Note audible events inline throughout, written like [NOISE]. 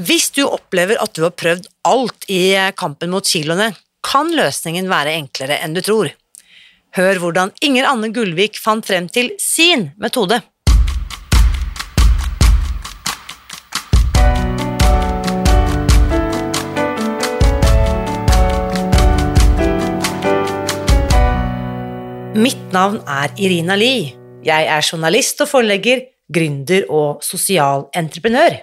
Hvis du opplever at du har prøvd alt i kampen mot kiloene, kan løsningen være enklere enn du tror. Hør hvordan Inger Anne Gullvik fant frem til sin metode. Mitt navn er Irina Lie. Jeg er journalist og forlegger, gründer og sosial entreprenør.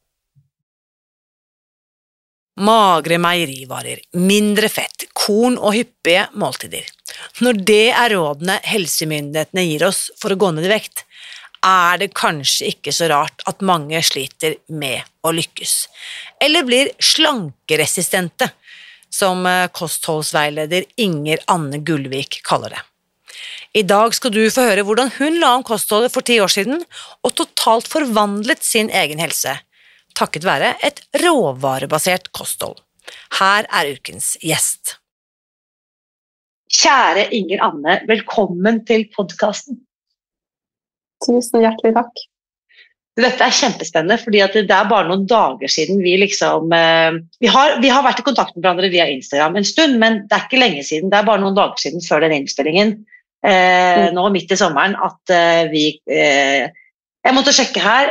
Magre meierivarer, mindre fett, korn og hyppige måltider. Når det er rådene helsemyndighetene gir oss for å gå ned i vekt, er det kanskje ikke så rart at mange sliter med å lykkes, eller blir slankeresistente, som eh, kostholdsveileder Inger Anne Gullvik kaller det. I dag skal du få høre hvordan hun la om kostholdet for ti år siden og totalt forvandlet sin egen helse, takket være et råvarebasert kosthold. Her er ukens gjest. Kjære Inger Anne, velkommen til podkasten. Tusen hjertelig takk. Dette er kjempespennende, fordi det er bare noen dager siden vi liksom eh, vi har, vi har, vært i kontakt med hverandre via Instagram en stund, men det er ikke lenge siden. Det er bare noen dager siden før den innspillingen, eh, mm. nå midt i sommeren, at eh, vi eh, Jeg måtte sjekke her.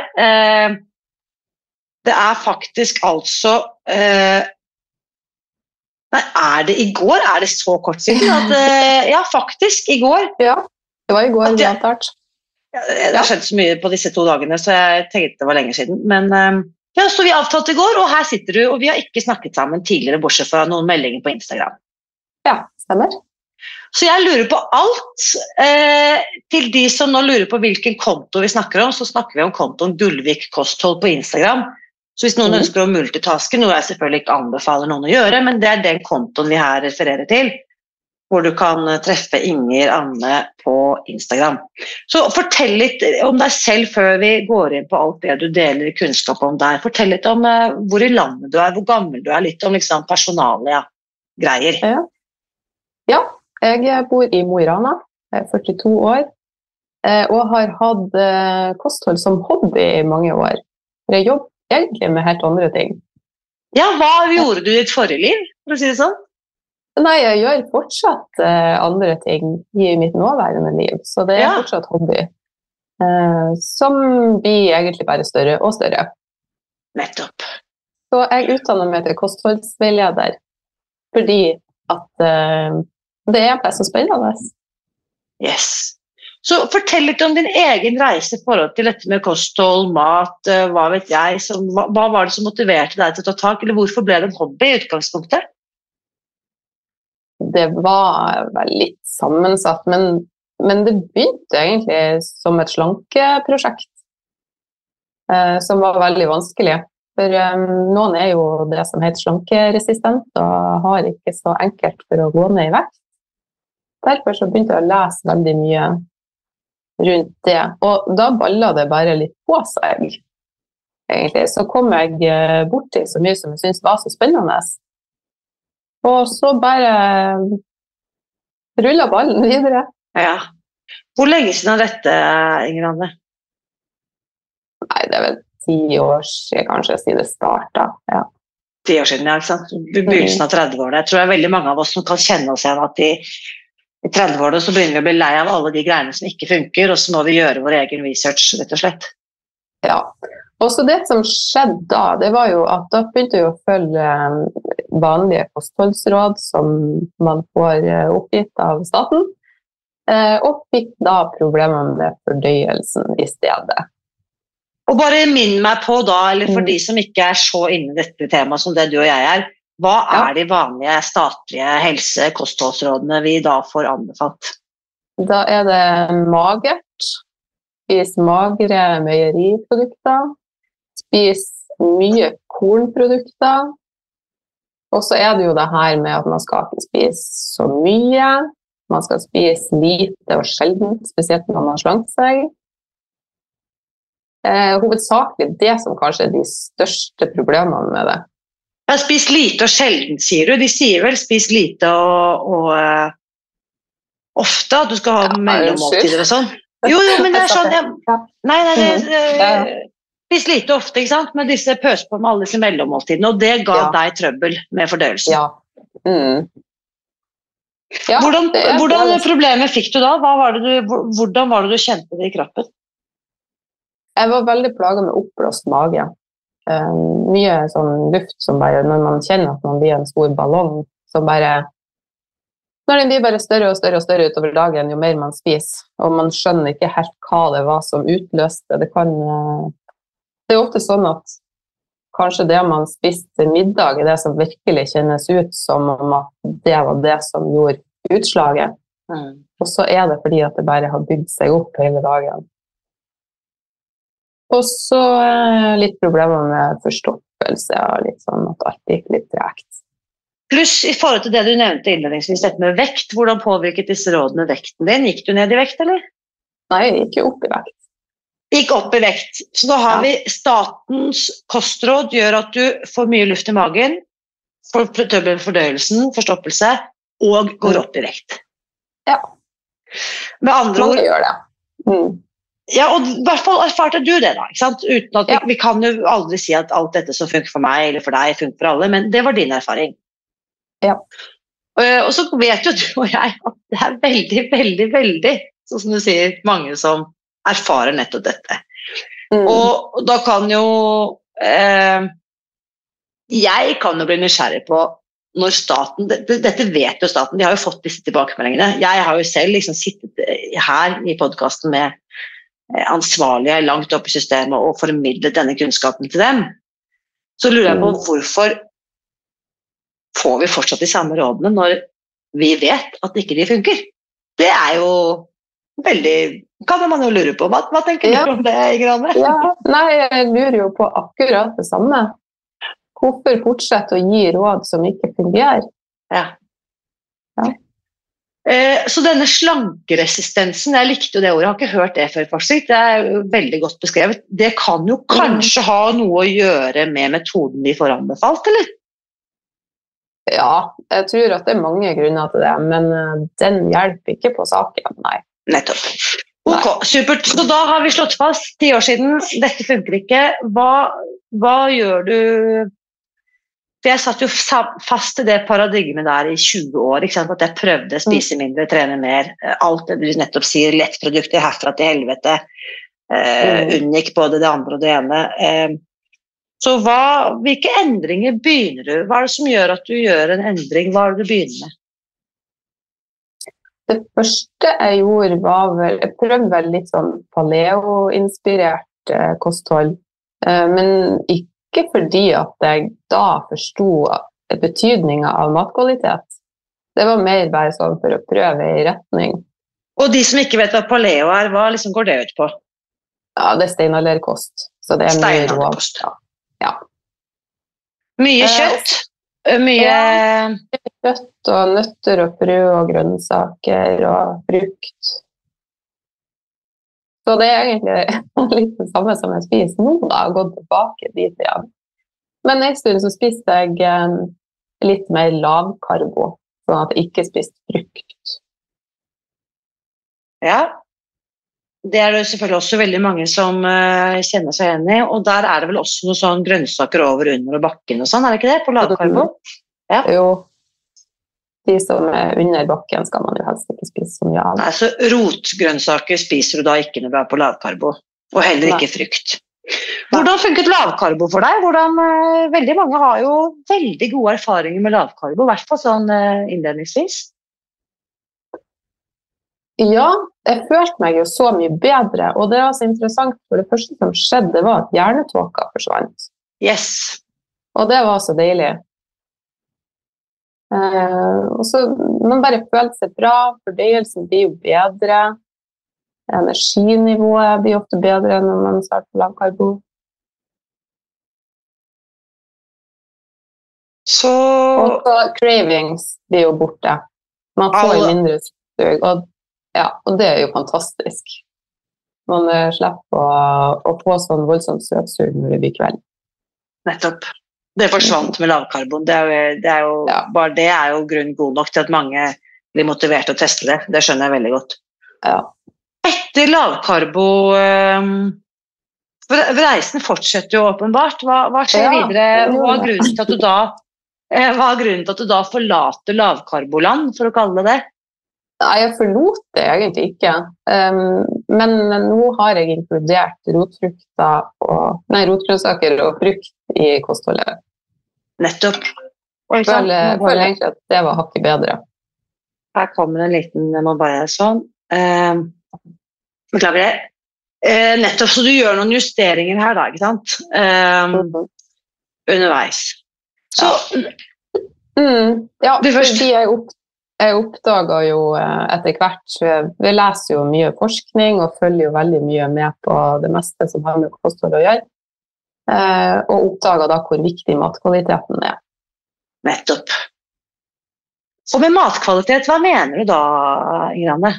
Eh, det er faktisk altså eh, Nei, er det i går? Er det så kort siden? At, [LAUGHS] ja, faktisk. I går. Ja, det var i går. At, jeg, det har skjedd så mye på disse to dagene, så jeg tenkte det var lenge siden. Men ehm, ja, så vi avtalte i går, og her sitter du. Og vi har ikke snakket sammen tidligere, bortsett fra noen meldinger på Instagram. Ja, stemmer. Så jeg lurer på alt. Eh, til de som nå lurer på hvilken konto vi snakker om, så snakker vi om kontoen Gullvik kosthold på Instagram. Så hvis noen mm. ønsker å multitaske, noe jeg selvfølgelig ikke anbefaler noen å gjøre, men det er den kontoen vi her refererer til, hvor du kan treffe Inger Anne på Instagram. Så fortell litt om deg selv før vi går inn på alt det du deler kunnskap om der. Fortell litt om uh, hvor i landet du er, hvor gammel du er, litt om liksom, personalia-greier. Ja. ja. jeg bor i Mo i Rana, jeg er 42 år eh, og har hatt eh, kosthold som hobby i mange år. Jeg jobber egentlig med helt andre ting. Ja, Hva gjorde du i ditt forrige liv, for å si det sånn? Nei, jeg gjør fortsatt uh, andre ting i mitt nåværende liv, så det er ja. fortsatt hobby. Uh, som blir egentlig bare større og større. Nettopp. Så jeg utdanner meg til kostholdsveileder fordi at uh, det er så spennende. Yes. Så fortell litt om din egen reise i forhold til dette med kosthold, mat, hva vet jeg. Som, hva, hva var det som motiverte deg til å ta tak, eller hvorfor ble det en hobby i utgangspunktet? det var vel litt sammensatt, men, men, det begynte egentlig som et slankeprosjekt. Eh, som var veldig vanskelig. For eh, noen er jo det som heter slankeresistent og har ikke så enkelt for å gå ned i vekt. Derfor så begynte jeg å lese veldig mye rundt det. Og da balla det bare litt på seg, egentlig. Så kom jeg eh, borti så mye som jeg syntes var så spennende. Og så bare rulla ballen videre. Ja. Hvor lenge siden er dette, Inger Anne? Nei, det er vel ti år siden kanskje, siden det starta. Ja. Ti år siden, ja. ikke sant? Begynnelsen av 30-årene. Jeg tror det er veldig mange av oss som kan kjenne oss igjen at i, i 30-årene så begynner vi å bli lei av alle de greiene som ikke funker, og så må vi gjøre vår egen research, rett og slett. Ja. Og så det som skjedde da, det var jo at da begynte jeg å følge vanlige kostholdsråd som man får eh, oppgitt av staten. Eh, og fikk da problemer med fordøyelsen i stedet. Og bare minn meg på da, eller for Mm. de som ikke er så inne i dette temaet som det du og jeg er, hva er de vanlige statlige helse-kostholdsrådene vi da får anbefalt? Da er det magert. Spis magre meieriprodukter. Spis mye kornprodukter. Og så er det jo det her med at man skal ikke spise så mye. Man skal spise lite og sjeldent, spesielt når man har slankt seg. Eh, hovedsakelig det som kanskje er de største problemene med det. Ja, spis lite og sjelden, sier du. De sier vel spis lite og, og uh, ofte, at du skal ha Ja, mellommåltider og sånn. Jo, jo, men det er sånn jeg, Nei, nei, det, Mhm. Ja, eh, Spis lite ofte, ikke sant? Men disse pøser på med alle disse mellommåltidene, og det ga Ja. deg trøbbel med fordøyelsen. Ja. Mm. Ja, hvordan det hvordan det er- fikk du da? Var det du, hvordan var det du kjente det i kroppen? Jeg var veldig plaga med oppblåst mage. Eh, mye sånn luft som bare Når man kjenner at man blir en stor ballong som bare Når den blir bare større og større og større utover dagen jo mer man spiser, og man skjønner ikke helt hva det var som utløste det kan eh, Det er ofte sånn at kanskje det man spiste til middag, er det som virkelig kjennes ut som om at det var det som gjorde utslaget. Og så er det fordi at det bare har bygd seg opp hele dagen. Og så eh, litt problemer med forstoppelse og litt sånn at alt gikk litt tregt. Pluss i forhold til det du nevnte innledningsvis, dette med vekt. Hvordan påvirket disse rådene vekten din? Gikk du ned i vekt, eller? Nei, jeg gikk jo opp i vekt. Gikk opp i vekt. Så da har Ja. vi statens kostråd gjør at du får mye luft i magen, får trøbbel med fordøyelsen, forstoppelse, og går opp i vekt. Ja. Med andre ord Mange gjør det. Mm. Ja, og i hvert fall erfarte du det, da. ikke sant? Uten at vi, Ja. vi kan jo aldri si at alt dette som funker for meg eller for deg, funker for alle, men det var din erfaring. Ja. Og, og så vet jo du og jeg at det er veldig, veldig, veldig, sånn som du sier, mange som erfarer nettopp dette. Mm. Og da kan jo eh, Jeg kan jo bli nysgjerrig på når staten dette, vet jo staten, de har jo fått disse tilbakemeldingene. Jeg har jo selv liksom sittet eh, her i podkasten med eh, ansvarlige langt oppe i systemet og formidlet denne kunnskapen til dem. Så lurer jeg på Mm. hvorfor får vi fortsatt de samme rådene når vi vet at ikke de funker? Det er jo veldig Kan man jo lure på. Hva, hva tenker Ja. du om det, Inger Anne? Ja, nei, jeg lurer jo på akkurat det samme. Hvorfor fortsette å gi råd som ikke fungerer? Ja. Eh, Så denne slankeresistensen, jeg likte jo det ordet, jeg har ikke hørt det før, faktisk. Det er veldig godt beskrevet. Det kan jo kanskje ha noe å gjøre med metoden vi får anbefalt, eller? Ja, jeg tror at det er mange grunner til det, men eh, den hjelper ikke på saken, nei. Nettopp. Ok, supert. Så da har vi slått fast, ti år siden, dette funker ikke. Hva, hva gjør du For jeg satt jo fast i det paradigmet der i 20 år. At jeg prøvde å spise mindre, trene mer. Alt det du nettopp sier, lettprodukter herfra til helvete. Eh, Mm. unngikk både det andre og det ene. Eh, så hva, hvilke endringer begynner du? Hva er det som gjør at du gjør en endring? Hva er det du begynner med? Det første jeg gjorde, var vel Jeg prøvde vel litt sånn paleo-inspirert eh, kosthold. Eh, men ikke fordi at jeg da forsto betydninga av matkvalitet. Det var mer bare sånn for å prøve ei retning. Og de som ikke vet hva paleo er, hva liksom går det ut på? Ja, det er steinalderkost. Så det er mye rå. Steinalderkost. Ja. Mye Eh, kjøtt, mye Ja. Kjøtt og nøtter og frø og grønnsaker og frukt. Så det er egentlig [LAUGHS] litt det samme som jeg spiser nå, da, og gått tilbake dit igjen. Men en stund så spiste jeg eh, litt mer lavkarbo, sånn at jeg ikke spiste frukt. Ja. Det er det selvfølgelig også veldig mange som eh, kjenner seg igjen i. Og der er det vel også noen sånn grønnsaker over, under og bakken og sånn, er det ikke det? På lavkarbo? Ja. Jo, de som er under bakken skal man jo helst ikke spise så mye av. Nei, så rotgrønnsaker spiser du da ikke når du er på lavkarbo. Og heller ikke frukt. Hvordan funket lavkarbo for deg? Hvordan, eh, veldig mange har jo veldig gode erfaringer med lavkarbo, i hvert fall sånn eh, innledningsvis. Ja, jeg følte meg jo så mye bedre. Og det var så interessant, for det første som skjedde, var at hjernetåka forsvant. Yes. Og det var så deilig. Eh, og så Man bare føler seg bra, fordøyelsen blir jo bedre. Energinivået blir ofte bedre når man starter på lavkarbo. Så Og så cravings blir jo borte. Man får Alle- mindre sug, og, ja, og det er jo fantastisk. Man eh, slipper å, å få sånn voldsomt søtsug når det blir kveld. nettopp. Det forsvant med lavkarbon. Det er jo, det er jo, Ja. Bare det er jo grunn god nok til at mange blir motivert til å teste det. Det skjønner jeg veldig godt. Ja. Etter lavkarbo øhm, Reisen fortsetter jo åpenbart. Hva, hva skjer Ja, videre? Hva er grunnen til at du da [LAUGHS] eh, hva er grunnen til at du da forlater lavkarboland, for å kalle det det? Nei, jeg forlot det egentlig ikke. Um, men nå har jeg inkludert rotfrukter og Nei, rotgrønnsaker og frukt i kostholdet. Nettopp. Jeg føler, føler egentlig at det var hakket bedre. Her kommer en liten Jeg må bare sånn. Eh, Beklager det. Eh, nettopp, så du gjør noen justeringer her, da, ikke sant? Eh, underveis. Så Mm, ja, fordi jeg, opp, jeg oppdaga jo eh, etter hvert Vi leser jo mye forskning og følger jo veldig mye med på det meste som har med kosthold å gjøre. Eh, og oppdaga da hvor viktig matkvaliteten er. nettopp. Og med matkvalitet, hva mener du da, Ingranne?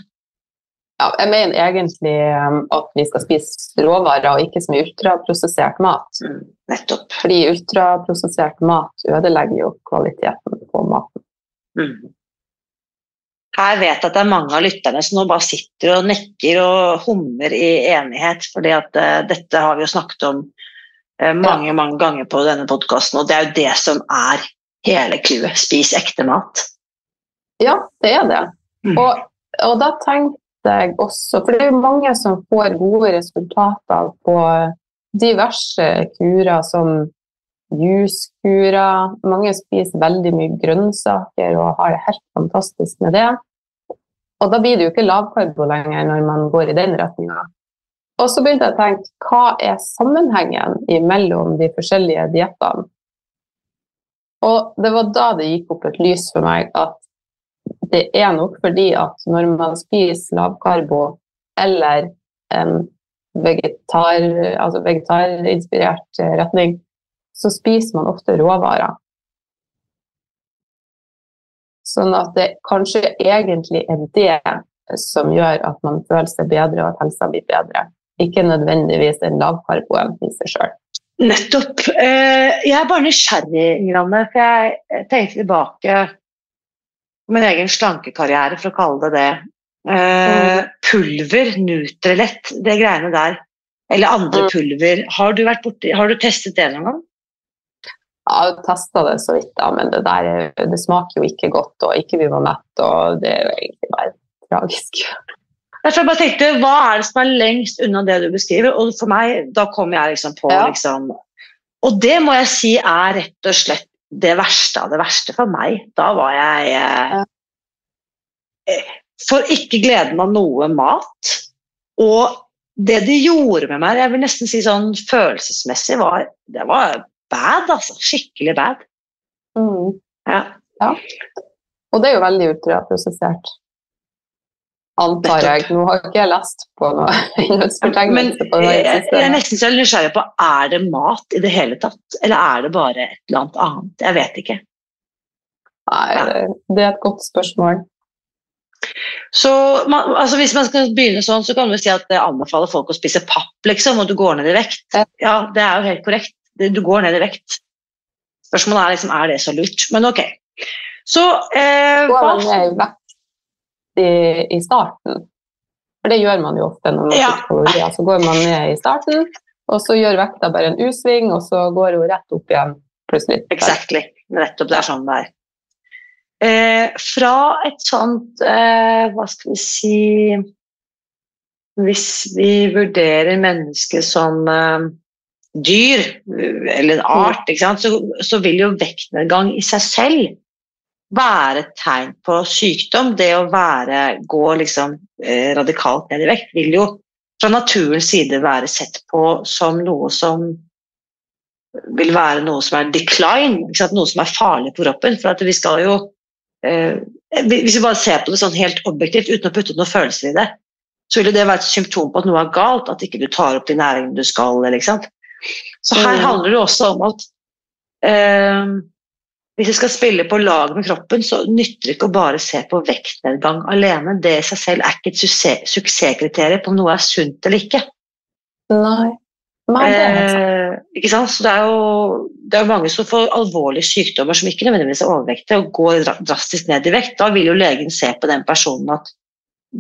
Ja, jeg mener egentlig eh, at vi skal spise råvarer og ikke så mye ultraprosessert mat. Mm, nettopp. Fordi ultraprosessert mat ødelegger jo kvaliteten på maten. Mm. Her vet jeg at det er mange av lytterne som nå bare sitter og nekker og hummer i enighet, fordi at uh, dette har vi jo snakket om eh, mange, mange ganger på denne podkasten, og det er jo det som er hele clouet. Spis ekte mat. Ja, det er det. Mm. Og, og da tenkte jeg også For det er jo mange som får gode resultater på diverse kurer, som juskurer. Mange spiser veldig mye grønnsaker og har det helt fantastisk med det. Og da blir det jo ikke lavkarbo lenger når man går i den retninga. Og så begynte jeg å tenke hva er sammenhengen mellom de forskjellige diettene? Og det var da det gikk opp et lys for meg at det er nok fordi at når man spiser lavkarbo eller en vegetar, altså vegetarinspirert eh, retning, så spiser man ofte råvarer. Sånn at det kanskje egentlig er det som gjør at man føler seg bedre og at helsa blir bedre. Ikke nødvendigvis en lavkarboen i seg sjøl. Nettopp. Eh, Jeg er bare nysgjerrig, Ingranne, for jeg tenkte tilbake på min egen slankekarriere, for å kalle det det. Eh, Pulver, Nutrelett, det greiene der. Eller andre Mm. pulver. Har du, borti, har du testet det noen gang? Ja, Jeg testa det så vidt, da, men det, der, er- det smaker jo ikke godt, og ikke vi var mett, og det er jo egentlig bare tragisk. Derfor jeg bare tenkte, Hva er det som er lengst unna det du beskriver? Og for meg, da kommer jeg liksom på Ja. liksom, Og det må jeg si er rett og slett det verste av det verste for meg. Da var jeg eh, For ikke gleden av noe mat. Og det det gjorde med meg, jeg vil nesten si sånn følelsesmessig, var det var bad, altså. Skikkelig bad. Mm. Ja. Og det er jo veldig ultraprosessert. Antar jeg. Nå har ikke jeg lest på noe [LAUGHS] Men innholdsfortegnelse på det jeg, jeg er nesten så nysgjerrig på er det mat i det hele tatt, eller er det bare et eller annet annet? Jeg vet ikke. Nei, det- det er et godt spørsmål. Så man, altså Hvis man skal begynne sånn, så kan du si at jeg anbefaler folk å spise papp, liksom, og du går ned i vekt. Ja. Det er jo helt korrekt. Du går ned i vekt. Spørsmålet er liksom, er det så lurt. Men ok. Så eh, hva, i i, starten? For det gjør man jo ofte når man Ja. på kalorier. Så går man ned i starten, og så gjør vekta bare en U-sving, og så går hun rett opp igjen plutselig. Exactly. Nettopp. Det er sånn det er. Eh, fra et sånt eh, Hva skal vi si Hvis vi vurderer mennesket som eh, dyr, eller en art, sant? Så, så vil jo vektnedgang i seg selv være et tegn på sykdom. Det å være, gå liksom eh, radikalt ned i vekt vil jo fra naturens side være sett på som noe som vil være noe som er decline, noe som er farlig på kroppen. For at vi skal jo eh, Hvis vi bare ser på det sånn helt objektivt uten å putte noen følelser i det, så vil det være et symptom på at noe er galt, at ikke du tar opp de næringene du skal. Så her mm. handler det også om at eh, hvis du skal spille på lag med kroppen, så nytter det ikke å bare se på vektnedgang alene. Det i seg selv er ikke et suksesskriterium på om noe er sunt eller ikke. Nei. Eh, ikke sant? Så det er jo det er mange som får alvorlige sykdommer som ikke nødvendigvis er overvektige, og går drastisk ned i vekt. Da vil jo legen se på den personen at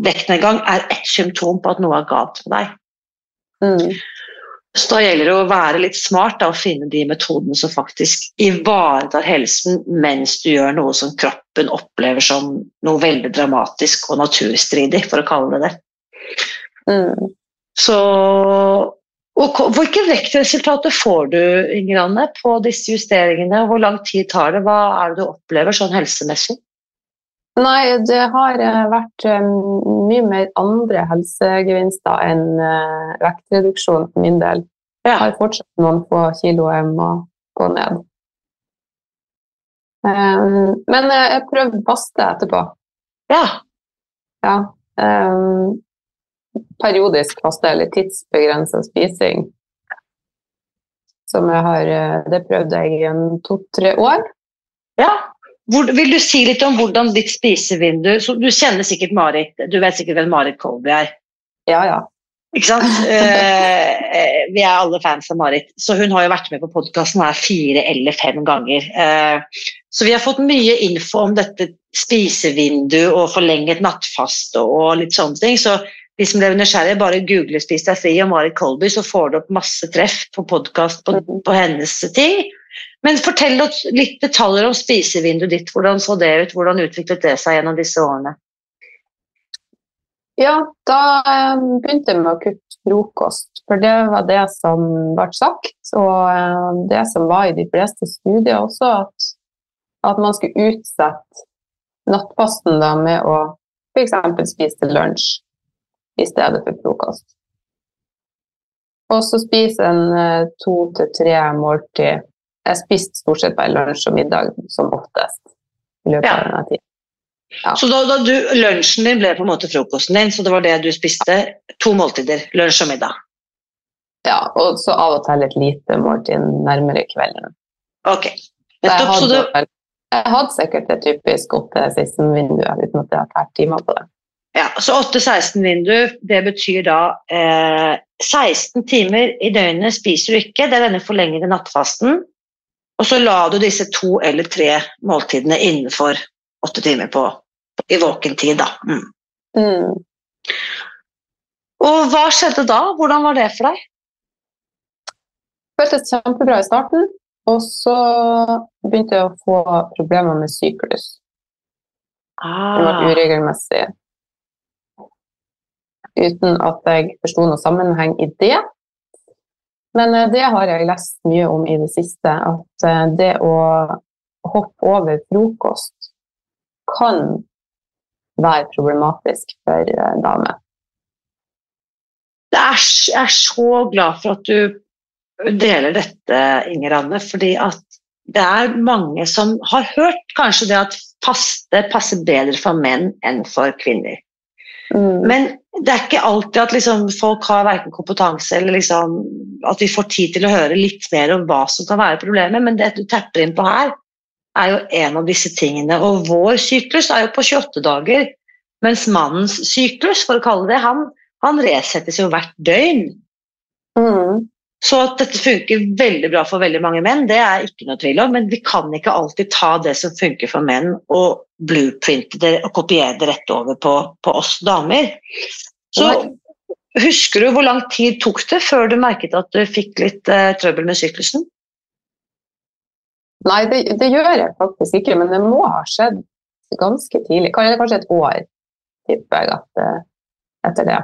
vektnedgang er ett symptom på at noe er galt med deg. Mm. Så da gjelder det å være litt smart da, og finne de metodene som faktisk ivaretar helsen mens du gjør noe som kroppen opplever som noe veldig dramatisk og naturstridig, for å kalle det det. Mm. Så og Hvilke vektresultater får du Inger Anne, på disse justeringene? Hvor lang tid tar det? Hva er det du opplever sånn helsemessig? Nei, det har eh, vært eh, mye mer andre helsegevinster enn eh, vektreduksjon for min del. Jeg har fortsatt noen få kilo jeg må gå ned. Men jeg prøvde faste etterpå. Ja. ja periodisk faste eller tidsbegrensa spising. Som jeg har Det prøvde jeg i to-tre år. Ja. Hvor, vil du si litt om hvordan ditt spisevindu Du kjenner sikkert Marit, du vet sikkert hvem Marit Kolby er? Ja, ja. Ikke sant? Eh, eh, vi er alle fans av Marit, så hun har jo vært med på podkasten fire eller fem ganger. Eh, så vi har fått mye info om dette spisevindu og forlenget nattfaste og litt sånne ting. Så de som ble nysgjerrige, bare google 'Spis deg fri' og Marit Kolby, så får du opp masse treff på podkast på, på, hennes ting. Men fortell oss litt detaljer om spisevinduet ditt. Hvordan så det ut? Hvordan utviklet det seg gjennom disse årene? Ja, da um, begynte jeg med å kutte frokost. For det var det som ble sagt, og um, det som var i de fleste studier også, at, at man skulle utsette nattposten da, med å f.eks. spise til lunsj i stedet for frokost. Og så spise en eh, to til tre måltid. Jeg spiste stort sett bare lunsj og middag som oftest i løpet ja. av denne tiden. Ja. Så da, da du, lunsjen din ble på en måte frokosten din, så det var det du spiste? To måltider, lunsj og middag? Ja, og så av og til et lite måltid nærmere kvelden. Ok. Jeg hadde, jeg hadde sikkert et typisk 8-16-vindu uten at jeg har tært timer på det. Ja, så 8-16-vindu, det betyr da eh, 16 timer i døgnet spiser du ikke, det er denne forlengede nattfasten. Og så la du disse to eller tre måltidene innenfor åtte timer på, i våken tid, da. Mm. Mm. Og hva skjedde da? Hvordan var det for deg? Det føltes kjempebra i starten, og så begynte jeg å få problemer med syklus. Ah. Det var uregelmessig uten at jeg forsto noen sammenheng i det. Men eh, det har jeg lest mye om i det siste, at eh, det å hoppe over frokost kan være problematisk for eh, damer. Jeg er så glad for at du deler dette, Inger Anne, fordi at det er mange som har hørt kanskje det at faste passer bedre for menn enn for kvinner. Mm. Men det er ikke alltid at liksom, folk har verken kompetanse eller liksom, at vi får tid til å høre litt mer om hva som kan være problemet. Men det du tepper inn på her, er jo en av disse tingene. Og vår syklus er jo på 28 dager, mens mannens syklus, for å kalle det, han, han resettes jo hvert døgn. Mm. Så at dette funker veldig bra for veldig mange menn, det er ikke noe tvil om, men vi kan ikke alltid ta det som funker for menn og blueprinte det og kopiere det rett over på, på oss damer. Så husker du hvor lang tid tok det før du merket at du fikk litt eh, trøbbel med syklusen? Nei, det, det, gjør jeg faktisk ikke, men det må ha skjedd ganske tidlig. Kanskje et år, tipper jeg, at, uh, etter det.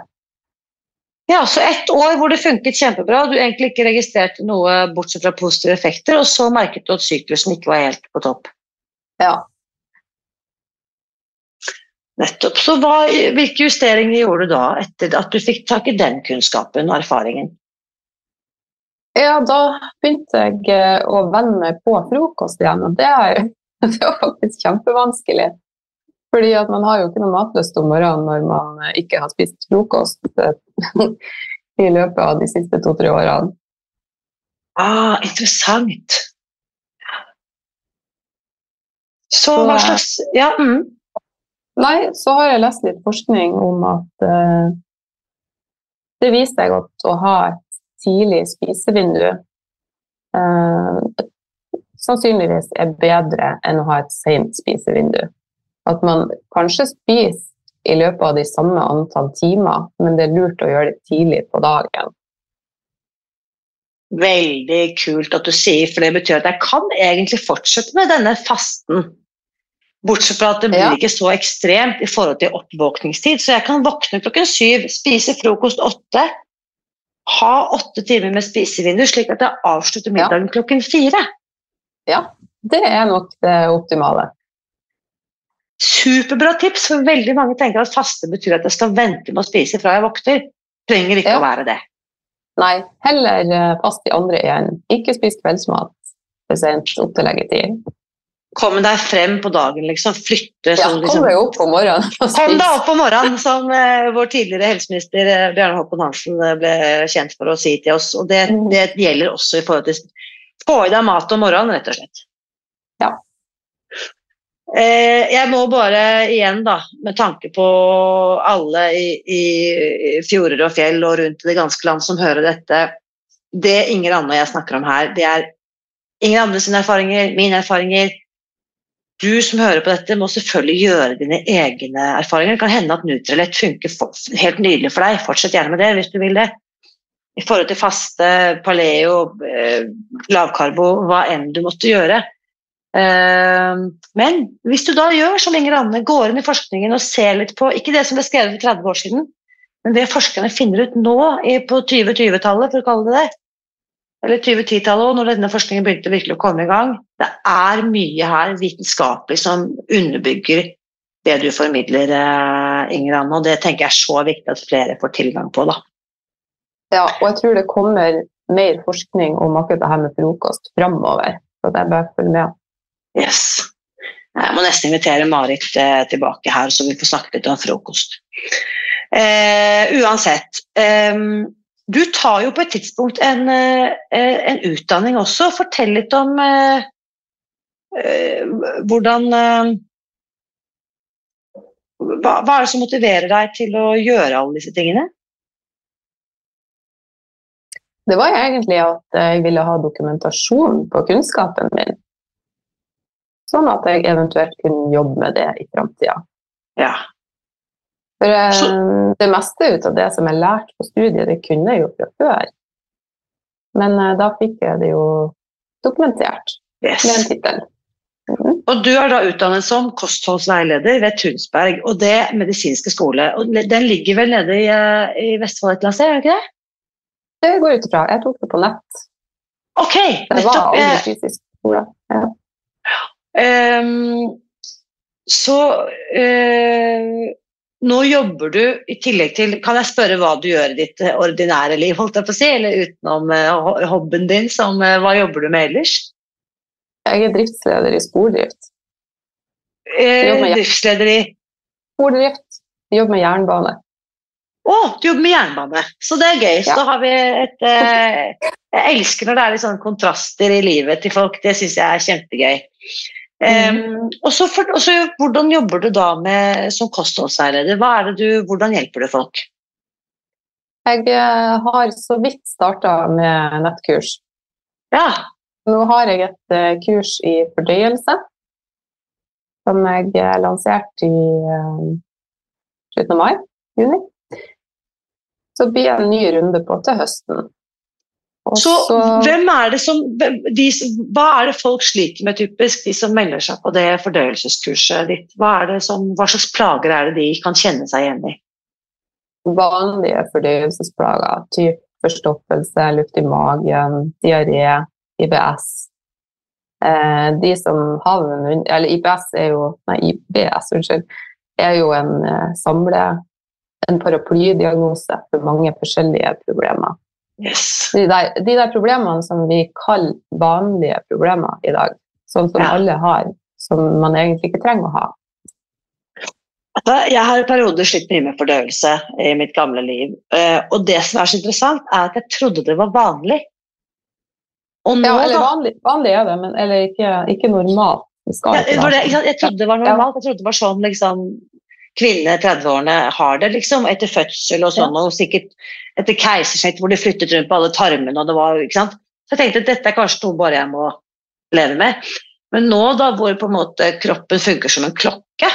Ja, så ett år hvor det funket kjempebra, du egentlig ikke registrerte noe bortsett fra positive effekter, og så merket du at syklusen ikke var helt på topp. Ja. Nettopp. Så hva, hvilke justeringer gjorde du da, etter at du fikk tak i den kunnskapen og erfaringen? Ja, da begynte jeg eh, å venne meg på frokost igjen, og det, er, [LAUGHS] det var faktisk kjempevanskelig. Fordi at man har jo ikke noe matlyst om morgenen når man eh, ikke har spist frokost eh, [LAUGHS] i løpet av de siste to-tre årene. Ah, interessant. Så hva slags Ja. Mm. Nei, så har jeg lest litt forskning om at uh, det viser seg at å ha et tidlig spisevindu uh, sannsynligvis er bedre enn å ha et sent spisevindu. At man kanskje spiser i løpet av de samme antall timer, men det er lurt å gjøre det tidlig på dagen. Veldig kult at du sier, for det betyr at jeg kan egentlig fortsette med denne fasten Bortsett fra at det blir ja. ikke så ekstremt i forhold til oppvåkningstid. Så jeg kan våkne klokken syv, spise frokost åtte, ha åtte timer med spisevindu, slik at jeg avslutter middagen ja. klokken fire. Ja, det er nok det optimale. Superbra tips, for veldig mange tenker at faste betyr at jeg skal vente med å spise fra jeg våkner. Trenger ikke ja. å være det. Nei, heller eh, fast i andre igjen. Ikke spis kveldsmat for sent opp til leggetid Kom deg frem på dagen, liksom. Flytte sånn. Ja, kom deg opp på morgenen. Kom deg opp på morgenen, som uh, vår tidligere helseminister uh, Bjarne Håkon Hansen uh, ble kjent for å si til oss. Og det, mm. det, gjelder også i forhold til Få i deg mat om morgenen, rett og slett. Ja. Jeg må bare igjen, da, med tanke på alle i, i fjorder og fjell og rundt i det ganske land som hører dette Det Inger Anne og jeg snakker om her, det er ingen Anne sine erfaringer, mine erfaringer, du som hører på dette, må selvfølgelig gjøre dine egne erfaringer. Det kan hende at Nutrilett funker helt nydelig for deg. Fortsett gjerne med det hvis du vil det. I forhold til faste, paleo, eh, lavkarbo, hva enn du måtte gjøre. Eh, men hvis du da gjør som Inger Anne, går inn i forskningen og ser litt på ikke det som ble skrevet for 30 år siden, men det forskerne finner ut nå på 2020-tallet, for å kalle det det, eller 2010-tallet når denne forskningen begynte virkelig å komme i gang. Det er mye her vitenskapelig som underbygger det du formidler, eh, Inger Anne, og det tenker jeg er så viktig at flere får tilgang på. da. Ja, og jeg tror det kommer mer forskning om akkurat det her med frokost framover. Så det er bare å følge med. Yes. Jeg må nesten invitere Marit eh, tilbake her, så vi får snakke litt om frokost. Eh, uansett. Eh, du tar jo på et tidspunkt en, eh, en utdanning også. Fortell litt om eh, eh hvordan hva, hva, er det som motiverer deg til å gjøre alle disse tingene? Det var egentlig at jeg ville ha dokumentasjon på kunnskapen min. Sånn at jeg eventuelt kunne jobbe med det i framtida. Ja. For eh, det meste ut av det som jeg lærte på studiet, det kunne jeg jo fra før. Men eh, da fikk jeg det jo dokumentert yes. med en tittel. Mm. Og du er da utdannet som kostholdsveileder ved Tunsberg, og det medisinske skole. Og den ligger vel nede i, uh, i Vestfold et eller annet sted, er det ikke det? Det går ut ifra. Jeg tok det på nett. Ok, Det var aldri fysisk skole. Ja. Um, så uh, nå jobber du i tillegg til Kan jeg spørre hva du gjør i ditt ordinære liv, holdt jeg på å si, eller utenom uh, hobbyen din? Som, uh, hva jobber du med ellers? Jeg er driftsleder i Spordrift. Eh, driftsleder i Spordrift. Jeg jobber med jernbane. Å, oh, du jobber med jernbane. Så det er gøy. Så ja. da har vi et uh, Jeg elsker når det er litt sånn kontraster i livet til folk. Det syns jeg er kjempegøy. Um, og så Hvordan jobber du da med, som kostholdsveileder? Hvordan hjelper du folk? Jeg eh, har så vidt starta med nettkurs. Ja. Nå har jeg et uh, kurs i fordøyelse som jeg uh, lanserte i slutten av mai. Juni. Så blir det en ny runde på til høsten. Så, så, hvem er det som, de, Hva er det folk sliter med, typisk, de som melder seg på det fordøyelseskurset ditt? Hva, som, hva, slags plager er det de kan kjenne seg igjen i? Vanlige fordøyelsesplager. Typ forstoppelse, luft i magen, diaré, IBS. Eh, de som havner Eller IBS er jo Nei, IBS, unnskyld. er jo en eh, samle, en paraplydiagnose for mange forskjellige problemer. Yes. De der, de der problemene som vi kaller vanlige problemer i dag, sånn som Ja. alle har, som man egentlig ikke trenger å ha. Jeg har i perioder slitt mye med fordøyelse i mitt gamle liv. eh, Og det som er så interessant, er at jeg trodde det var vanlig. Nå, Ja, eller vanlig, vanlig er det, men eller ikke, ikke normalt. Ja, det? Jeg trodde det var normalt. Jeg trodde det var sånn liksom, kvinner i 30-årene har det, liksom, etter fødsel og sånn, og sikkert etter keisersnitt hvor de flyttet rundt på alle tarmene. og det var, ikke sant? Så jeg tenkte at dette er kanskje noe bare jeg må leve med. Men nå da, hvor på en måte kroppen funker som en klokke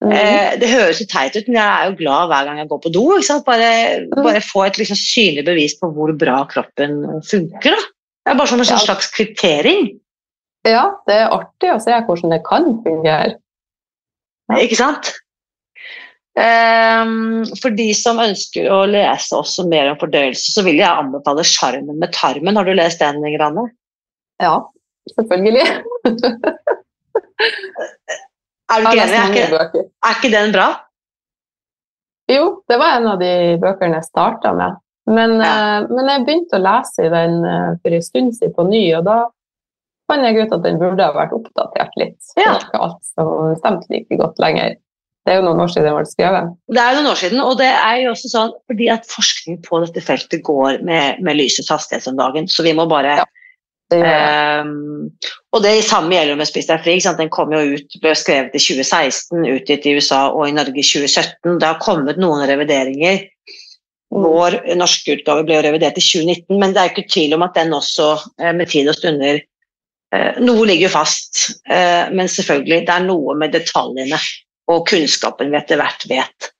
Mm. eh, Det høres jo teit ut, men jeg er jo glad hver gang jeg går på do. Ikke sant? Bare, Mm. bare få et liksom, synlig bevis på hvor bra kroppen funker. Da. Det er bare som en Ja. slags kvittering. Ja, det er artig å se hvordan det kan fungere. Ja. Ikke sant? Ehm, for de som ønsker å lese også mer om fordøyelse, så vil jeg anbefale 'Sjarmen med tarmen'. Har du lest den, Inger Anne? Ja, selvfølgelig. [LAUGHS] Er du ikke enig? Er ikke, er ikke den bra? Jo, det var en av de bøkene jeg starta med. Men, Ja. eh, men jeg begynte å lese i den eh, for en stund siden på ny, og da fant jeg ut at den burde ha vært oppdatert litt. Det Ja. var ikke alt som stemte like godt lenger. Det er jo noen år siden det ble skrevet. Det er noen år siden, og det er jo også sånn fordi at forskning på dette feltet går med, med lysets hastighet om dagen, så vi må bare Ja. Det. Ehm, og det samme gjelder med Spis deg fri. Den kom jo ut, ble skrevet i 2016, utgitt i USA og i Norge i 2017. Det har kommet noen revideringer. Mm. Vår norske utgave ble jo revidert i 2019, men det er ikke tvil om at den også eh, med tid og stunder eh, Noe ligger jo fast, men selvfølgelig, det er noe med detaljene og kunnskapen vi etter hvert vet.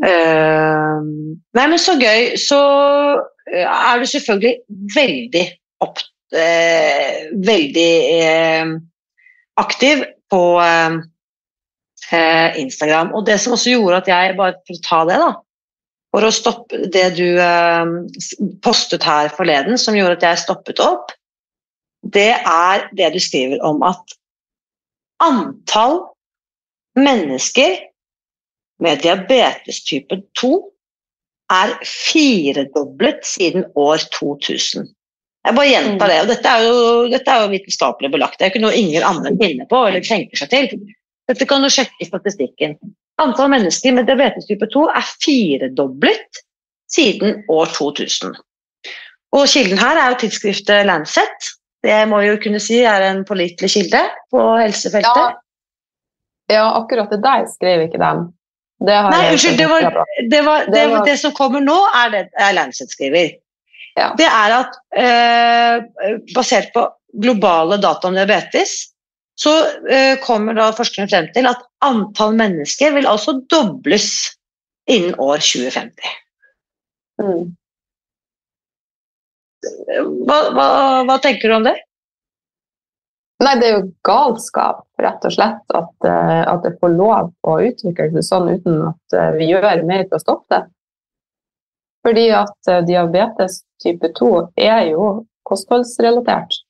Uh, nei, men så gøy. Så eh, er du selvfølgelig veldig opp, uh, veldig uh, aktiv på Instagram. Og det som også gjorde at jeg, bare for å ta det, da, for å stoppe det du postet her forleden, som gjorde at jeg stoppet opp, det er det du skriver om at antall mennesker med diabetes type 2 er firedoblet siden år 2000. Jeg bare gjentar det, og dette er jo, dette er jo vitenskapelig belagt. Det er ikke noe ingen andre finner på eller tenker seg til. Dette kan du sjekke i statistikken. Antall mennesker med diabetes type 2 er firedoblet siden år 2000. Og kilden her er jo tidsskriftet Lancet. Det må vi jo kunne si er en pålitelig kilde på helsefeltet. Ja. Ja, akkurat det der skrev ikke dem. Det har Nei, unnskyld, det, var, det, var, det, Det var- det som kommer nå, er det er Lancet skriver. Ja. Det er at eh, basert på globale data om diabetes, så eh, kommer da forskerne frem til at antall mennesker vil altså dobles innen år 2050. Mm. Hva, hva, hva tenker du om det? Nei, det er jo galskap, rett og slett, at, eh, at det får lov å utvikle seg sånn uten at eh, vi gjør mer for å stoppe det. Fordi at eh, diabetes type 2 er jo kostholdsrelatert.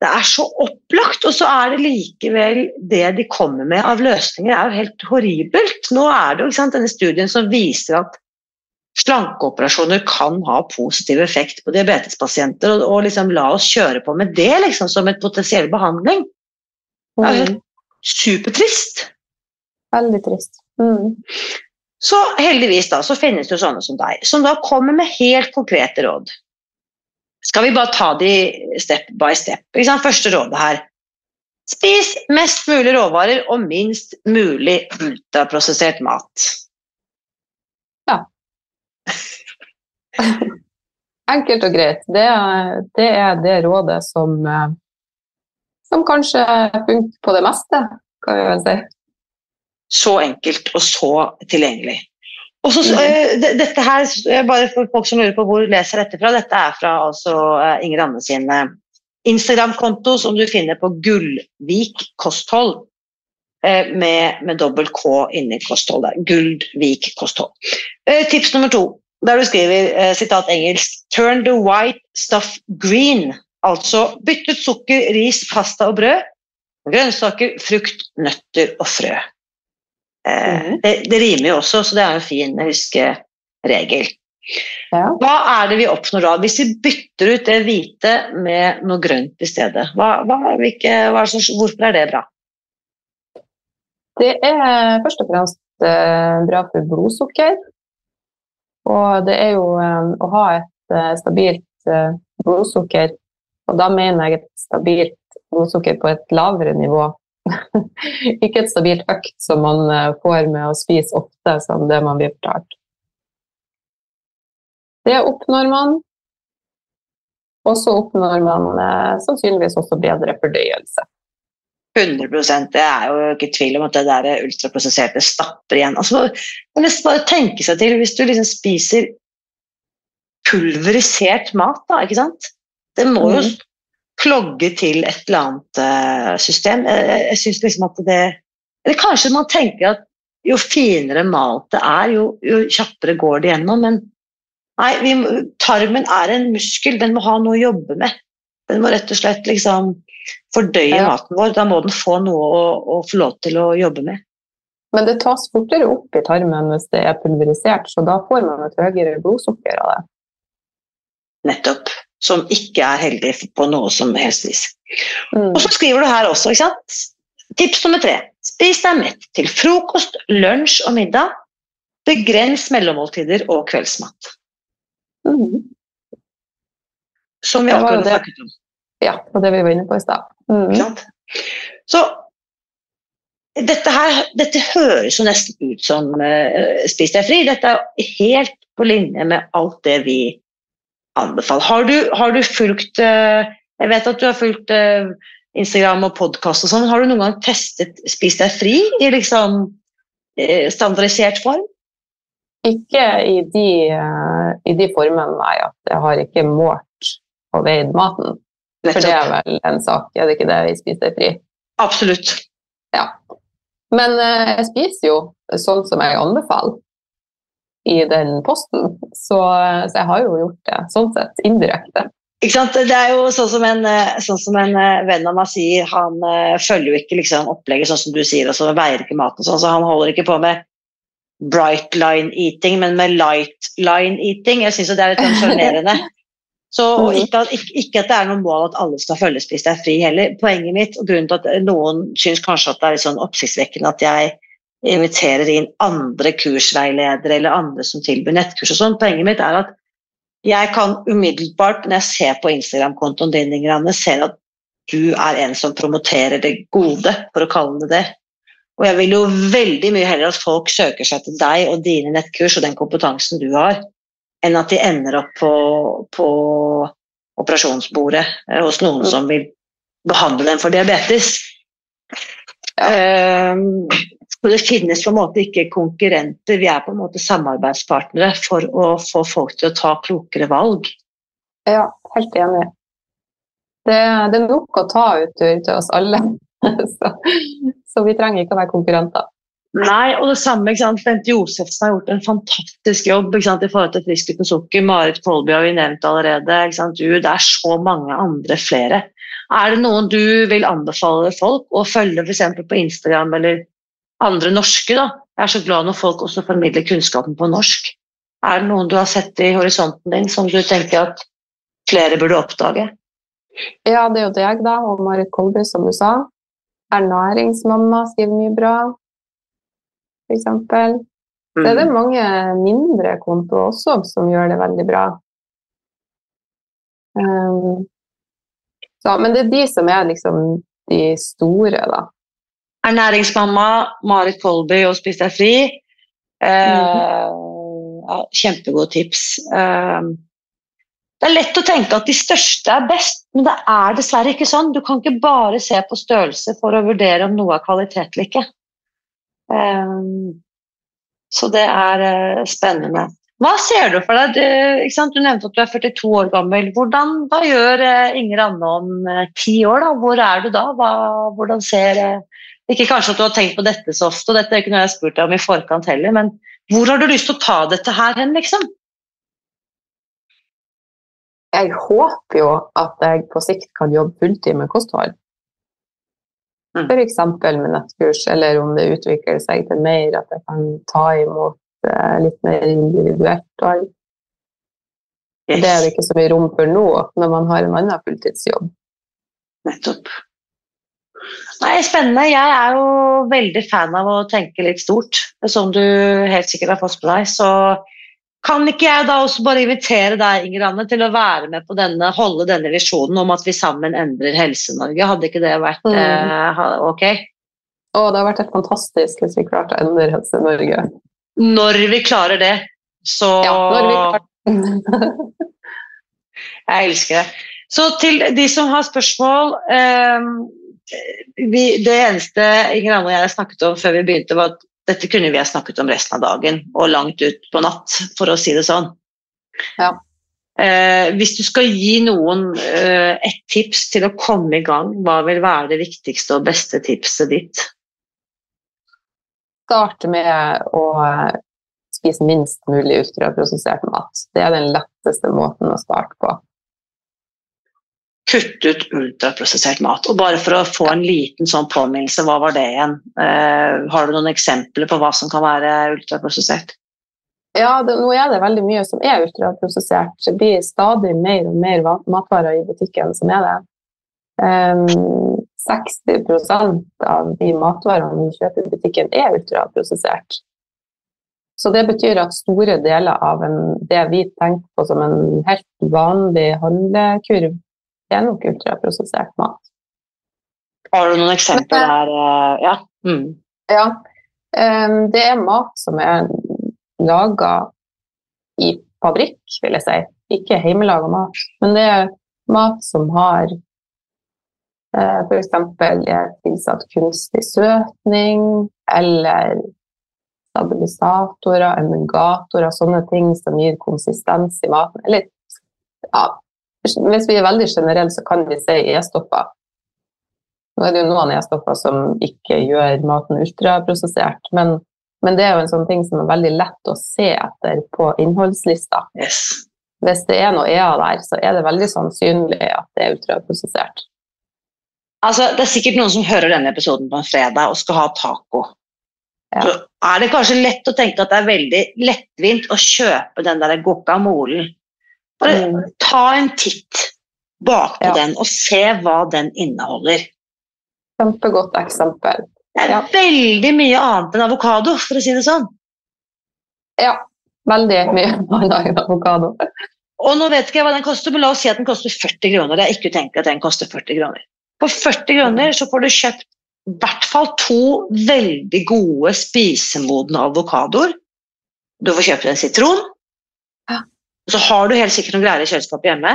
Det er så opplagt, og så er det likevel det de kommer med av løsninger, er jo helt horribelt. Nå er det jo denne studien som viser at slankeoperasjoner kan ha positiv effekt på diabetespasienter, og, og liksom la oss kjøre på med det liksom, som et potensiell behandling. Det er supertrist. Veldig trist. Mm. Så heldigvis da, så finnes det jo sånne som deg, som da kommer med helt konkrete råd. Skal vi bare ta de step by step? Første rådet her. Spis mest mulig råvarer og minst mulig ultraprosessert mat. Enkelt og greit. Det det er det rådet som, eh, som kanskje funker på det meste, kan vi vel si. Så enkelt og så tilgjengelig. Og så, Mhm. eh, det- dette her, eh, bare for folk som lurer på hvor leser dette fra, dette er fra altså, Inger Anne sin Instagram-konto som du finner på Gullvik kosthold. Eh, Med, med dobbel K inni kostholdet. Guldvik kosthold. Eh, Tips nummer to, der du skriver eh, sitat engelsk 'Turn the white stuff green'. Altså bytt ut sukker, ris, pasta og brød grønnsaker, frukt, nøtter og frø. Mhm. det, det rimer jo også, så det er en fin huskeregel. Ja. Hva er det vi oppnår da, hvis vi bytter ut det hvite med noe grønt i stedet? Hva, hva, hvilke, hva hvorfor er det bra? Det er først og fremst eh, bra for blodsukker. Og det er jo eh, å ha et eh, stabilt blodsukker, og da mener jeg et stabilt blodsukker på et lavere nivå. [LAUGHS] Ikke et stabilt høyt som man får med å spise ofte, som det man blir fortalt. Det oppnår man. Og så oppnår man sannsynligvis også bedre fordøyelse. 100% Det er jo ikke tvil om at det der ultraprosesserte stapper igjen. Altså, man nesten bare tenke seg til hvis du liksom spiser pulverisert mat, da, ikke sant? Det må jo Mhm. klogge til et eller annet eh, system. Jeg, jeg synes liksom at det Eller kanskje man tenker at jo finere malt det er, jo, jo kjappere går det gjennom. Men nei, vi, tarmen er en muskel, den må ha noe å jobbe med. Den må rett og slett liksom fordøye Ja. maten vår. Da må den få noe å, å få lov til å jobbe med. Men det tas fortere opp i tarmen hvis det er pulverisert, så da får man et høyere blodsukker av det. Nettopp. Som ikke er heldig på noe som helst vis. Mm. Og så skriver du her også, ikke sant? Tips nummer tre. Spis deg mett til frokost, lunsj og middag. Begrens mellommåltider og kveldsmat. Mm. Som vi akkurat snakket om. Ja, og det vi var inne på i stad. Mm. Så dette her dette høres jo nesten ut som uh, Spis deg fri. Dette er helt på linje med alt det vi anbefaler. Har du, har du fulgt uh, Jeg vet at du har fulgt uh, Instagram og podkast og sånn. Har du noen gang testet Spis deg fri i liksom uh, standardisert form? Ikke i de, i de formene, nei. At jeg har ikke målt og veid maten. For det er vel en sak, er det ikke det vi spiser fri? Absolutt. Ja. Men eh, jeg spiser jo sånn som jeg anbefaler i den posten, så, så jeg har jo gjort det sånn sett indirekte. Ikke sant? Det er jo sånn som en, eh, sånn som en eh, venn av meg sier, han eh, følger jo ikke liksom opplegget sånn som du sier, og så veier ikke maten sånn, så han holder ikke på med bright line eating, men med light line eating. Jeg syns det er litt [LAUGHS] sånn sjarmerende. Så og ikke, at, ikke, ikke at det er noe mål at alle skal følge Spis deg fri heller. Poenget mitt, og grunnen til at noen syns kanskje at det er litt sånn oppsiktsvekkende at jeg inviterer inn andre kursveiledere eller andre som tilbyr nettkurs og sånn, poenget mitt er at jeg kan umiddelbart, når jeg ser på Instagram-kontoen din, Ingrid ser at du er en som promoterer det gode, for å kalle det det. Og jeg vil jo veldig mye heller at folk søker seg til deg og dine nettkurs og den kompetansen du har, enn at de ender opp på, på operasjonsbordet eh, hos noen som vil behandle dem for diabetes. Ja. og det finnes på en måte ikke konkurrenter, vi er på en måte samarbeidspartnere for å få folk til å ta klokere valg. Ja, helt enig. Det, det er nok å ta ut til oss alle, [LAUGHS] så, så vi trenger ikke å være konkurrenter. Nei, og det samme, ikke sant? Bente Josefsen har gjort en fantastisk jobb ikke sant? i forhold til Frisk uten sukker. Marit Kolby har vi nevnt allerede. Ikke sant? Du, det er så mange andre flere. Er det noen du vil anbefale folk å følge f.eks. på Instagram eller andre norske? da? Jeg er så glad når folk også formidler kunnskapen på norsk. Er det noen du har sett i horisonten din som du tenker at flere burde oppdage? Ja, det er jo deg, da, og Marit Kolby, som du sa. Ernæringsmamma skriver mye bra, for eksempel. Så er det mange mindre kontoer også som gjør det veldig bra. Um, så, men det er de som er liksom de store, da. Ernæringsmamma, Marit Kolby og Spis deg fri. Eh, ja, kjempegode tips. Uh, det er lett å tenke at de største er best, men det er dessverre ikke sånn. Du kan ikke bare se på størrelse for å vurdere om noe er kvalitet eller ikke. Eh, så det er eh, spennende. Hva ser du for deg? Du, du nevnte at du er 42 år gammel. Hvordan, hva gjør eh, Inger Anne om eh, ti år? da? Hvor er du da? Hva, hvordan ser Ikke kanskje at du har tenkt på dette så ofte, og dette er ikke noe jeg har spurt deg om i forkant heller, men hvor har du lyst til å ta dette her hen, liksom? Jeg håper jo at jeg på sikt kan jobbe fulltid med kosthold. Mm. F.eks. med nettkurs, eller om det utvikler seg til mer, at jeg kan ta imot eh, litt mer individuelt. Yes. Det er det ikke så mye rom for nå, når man har en annen fulltidsjobb. Nettopp. Nei, spennende. Jeg er jo veldig fan av å tenke litt stort, som du helt sikkert har fått med deg. Så kan ikke jeg da også bare invitere deg, Inger Anne, til å være med på denne, holde denne visjonen om at vi sammen endrer Helse-Norge? Hadde ikke det vært Mm. eh, ok? Å, det har vært helt fantastisk hvis vi klarte å endre Helse-Norge. Når vi klarer det, så Ja, når vi klarte [LAUGHS] Jeg elsker det. Så til de som har spørsmål eh, vi, Det eneste Inger Anne og jeg snakket om før vi begynte, var at dette kunne vi ha snakket om resten av dagen og langt ut på natt, for å si det sånn. Ja. Eh, hvis du skal gi noen eh, et tips til å komme i gang, hva vil være det viktigste og beste tipset ditt? starte med å eh, spise minst mulig ultraprosessert mat. Det er den letteste måten å starte på. Kutt ut ultraprosessert mat. Og bare for å få en liten sånn påminnelse, hva var det igjen? Eh, har du noen eksempler på hva som kan være ultraprosessert? Ja, det, nå er det veldig mye som er ultraprosessert. Det blir stadig mer og mer matvarer i butikken som er det. Um, 60% av de matvarene vi kjøper i butikken er ultraprosessert. Så det betyr at store deler av en, det vi tenker på som en helt vanlig handlekurv, er nok ultraprosessert mat. Har du noen eksempler der? eh, Ja. Mm. Ja, ehm, det er mat som er laga i fabrikk, vil jeg si. Ikke hjemmelaga mat, men det er mat som har eh, f.eks. tilsatt kunstig søtning eller stabilisatorer, emulgatorer, sånne ting som gir konsistens i maten. Eller ja, hvis vi er veldig generelle, så kan vi si E-stopper. Nå er det jo noen E-stopper som ikke gjør maten ultraprosessert, men, men det er jo en sånn ting som er veldig lett å se etter på innholdslista. Yes. Hvis det er noe EA der, så er det veldig sannsynlig at det er ultraprosessert. Altså, det er sikkert noen som hører denne episoden på en fredag og skal ha taco. Ja. Så er det kanskje lett å tenke at det er veldig lettvint å kjøpe den der guacamolen. Bare Mm. ta en titt bak på Ja. den og se hva den inneholder. Kjempegodt eksempel. Det er Ja. veldig mye annet enn avokado, for å si det sånn. Ja, veldig mye annet enn avokado. Og nå vet ikke jeg hva den koster, men la oss si at den koster 40 kroner. Det er ikke utenkelig at den koster 40 kroner. For 40 kroner så får du kjøpt i hvert fall to veldig gode spisemodne avokadoer. Du får kjøpt en sitron. Og så har du helt sikkert noen greier i kjøleskapet hjemme.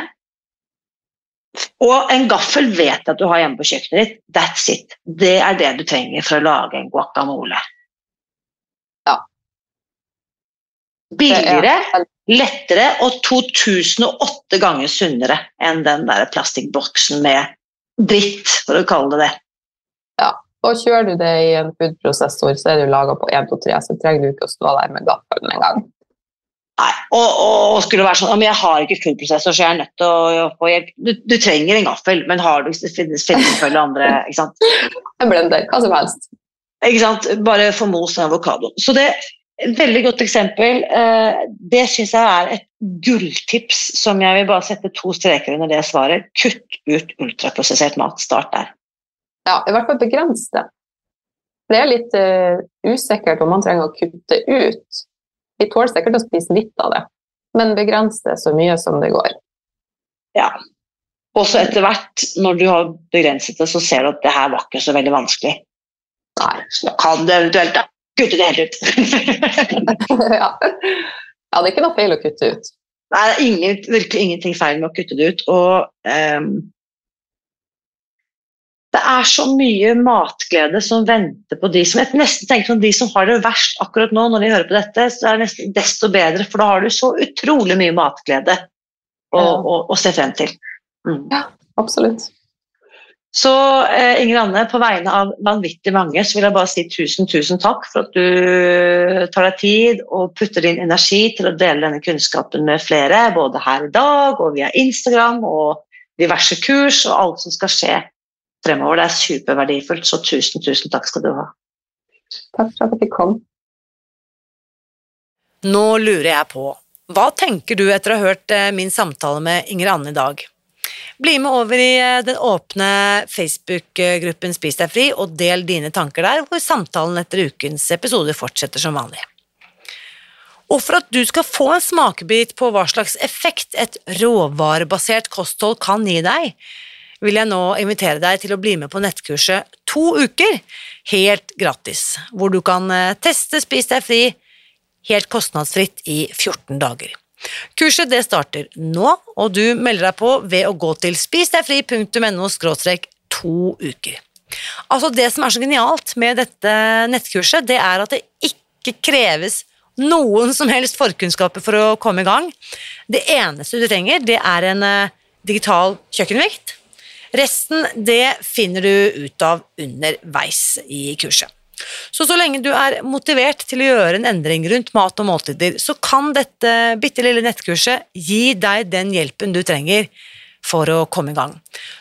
Og en gaffel vet jeg at du har hjemme på kjøkkenet ditt. That's it. Det er det du trenger for å lage en guacamole. Ja. Billigere, er- lettere og 2008 ganger sunnere enn den der plastikkboksen med dritt, for å kalle det det. Ja, Og kjører du det i en foodprosessor, så er det laga på 1, 2, 3, så trenger du ikke å stå der med gaffelen en gang. Nei, og, og, og skulle være sånn, men jeg har ikke foodprosessor, så jeg er nødt til å få hjelp. Du, du trenger en gaffel, men har du det finnes selvfølgelig andre, ikke sant? [LAUGHS] En blender, hva som helst. Ikke sant? Bare få mos den avokadoen. Så det et veldig godt eksempel. eh, Det syns jeg er et gulltips som jeg vil bare sette to streker under det svaret. Kutt ut ultraprosessert mat. Start der. Ja, i hvert fall begrens det. Det er litt uh, usikkert om man trenger å kutte ut. Vi tåler sikkert å spise litt av det, men begrense det så mye som det går. Ja. Og så etter hvert, når du har begrenset det, så ser du at det her var ikke så veldig vanskelig. Nei. Så kan du eventuelt kutte det helt ut. [LAUGHS] ja. ja, det er ikke noe feil å kutte ut. Nei, det er ingen, virkelig ingenting feil med å kutte det ut. Og ehm, det er så mye matglede som venter på de som jeg nesten tenker som de som har det verst akkurat nå, når de hører på dette, så er det nesten desto bedre, for da har du så utrolig mye matglede å, Ja. å, å se frem til. Mm. Absolutt. Så eh, Inger Anne, på vegne av vanvittig mange så vil jeg bare si tusen, tusen takk for at du tar deg tid og putter din energi til å dele denne kunnskapen med flere, både her i dag og via Instagram og diverse kurs og alt som skal skje fremover. Det er superverdifullt, så tusen, tusen takk skal du ha. Takk for at jeg fikk komme. Nå lurer jeg på, hva tenker du etter å ha hørt eh, min samtale med Inger Anne i dag? Bli med over i eh, den åpne Facebook-gruppen Spis deg fri, og del dine tanker der, hvor samtalen etter ukens episode fortsetter som vanlig. Og for at du skal få en smakebit på hva slags effekt et råvarebasert kosthold kan gi deg, vil jeg nå invitere deg til å bli med på nettkurset To uker, helt gratis, hvor du kan eh, teste Spis deg fri helt kostnadsfritt i 14 dager. Kurset det starter nå, og du melder deg på ved å gå til spisdegfri.no to uker. Altså Det som er så genialt med dette nettkurset, det er at det ikke kreves noen som helst forkunnskaper for å komme i gang. Det eneste du trenger, det er en uh, digital kjøkkenvekt. Resten det finner du ut av underveis i kurset. Så så lenge du er motivert til å gjøre en endring rundt mat og måltider, så kan dette bitte lille nettkurset gi deg den hjelpen du trenger for å komme i gang.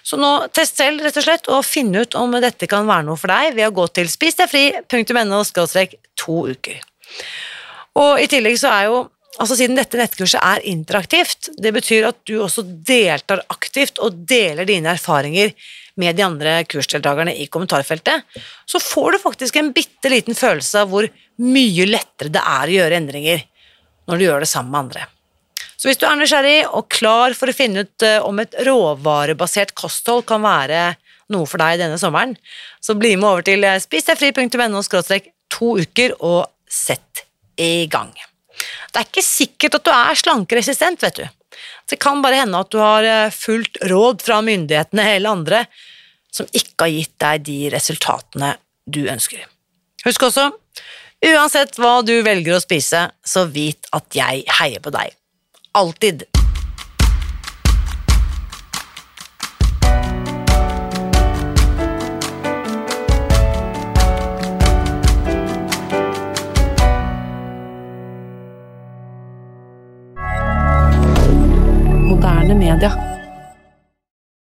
Så nå test selv, rett og slett, og finn ut om dette kan være noe for deg ved å gå til spisdegfri.no to uker. Og i tillegg så er jo Altså Siden dette nettkurset er interaktivt, det betyr at du også deltar aktivt og deler dine erfaringer med de andre kursdeltakerne i kommentarfeltet, så får du faktisk en bitte liten følelse av hvor mye lettere det er å gjøre endringer når du gjør det sammen med andre. Så hvis du er nysgjerrig og klar for å finne ut eh, om et råvarebasert kosthold kan være noe for deg denne sommeren, så bli med over til eh, spisdegfri.no to uker og sett i gang. Det er ikke sikkert at du er slankeresistent, vet du. Det kan bare hende at du har eh, fulgt råd fra myndighetene eller andre som ikke har gitt deg de resultatene du ønsker. Husk også, uansett hva du velger å spise, så vit at jeg heier på deg. Alltid. Canada.